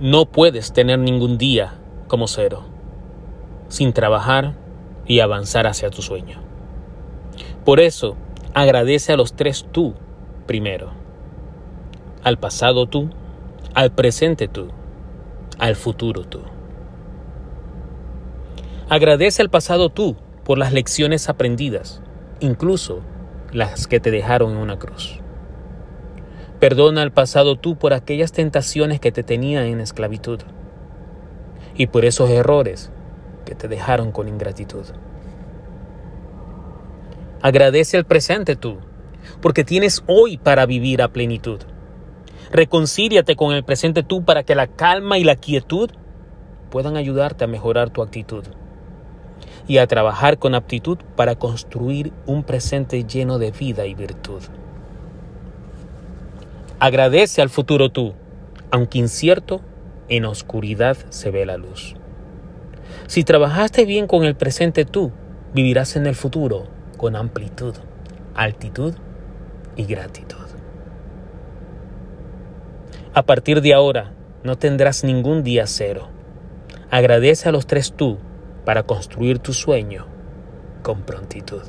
No puedes tener ningún día como cero, sin trabajar y avanzar hacia tu sueño. Por eso, agradece a los tres tú primero. Al pasado tú, al presente tú, al futuro tú. Agradece al pasado tú por las lecciones aprendidas, incluso las que te dejaron en una cruz. Perdona al pasado tú por aquellas tentaciones que te tenían en esclavitud y por esos errores que te dejaron con ingratitud. Agradece al presente tú, porque tienes hoy para vivir a plenitud. Reconcíliate con el presente tú para que la calma y la quietud puedan ayudarte a mejorar tu actitud y a trabajar con aptitud para construir un presente lleno de vida y virtud. Agradece al futuro tú, aunque incierto, en oscuridad se ve la luz. Si trabajaste bien con el presente tú, vivirás en el futuro con amplitud, altitud y gratitud. A partir de ahora, no tendrás ningún día cero. Agradece a los tres tú para construir tu sueño con prontitud.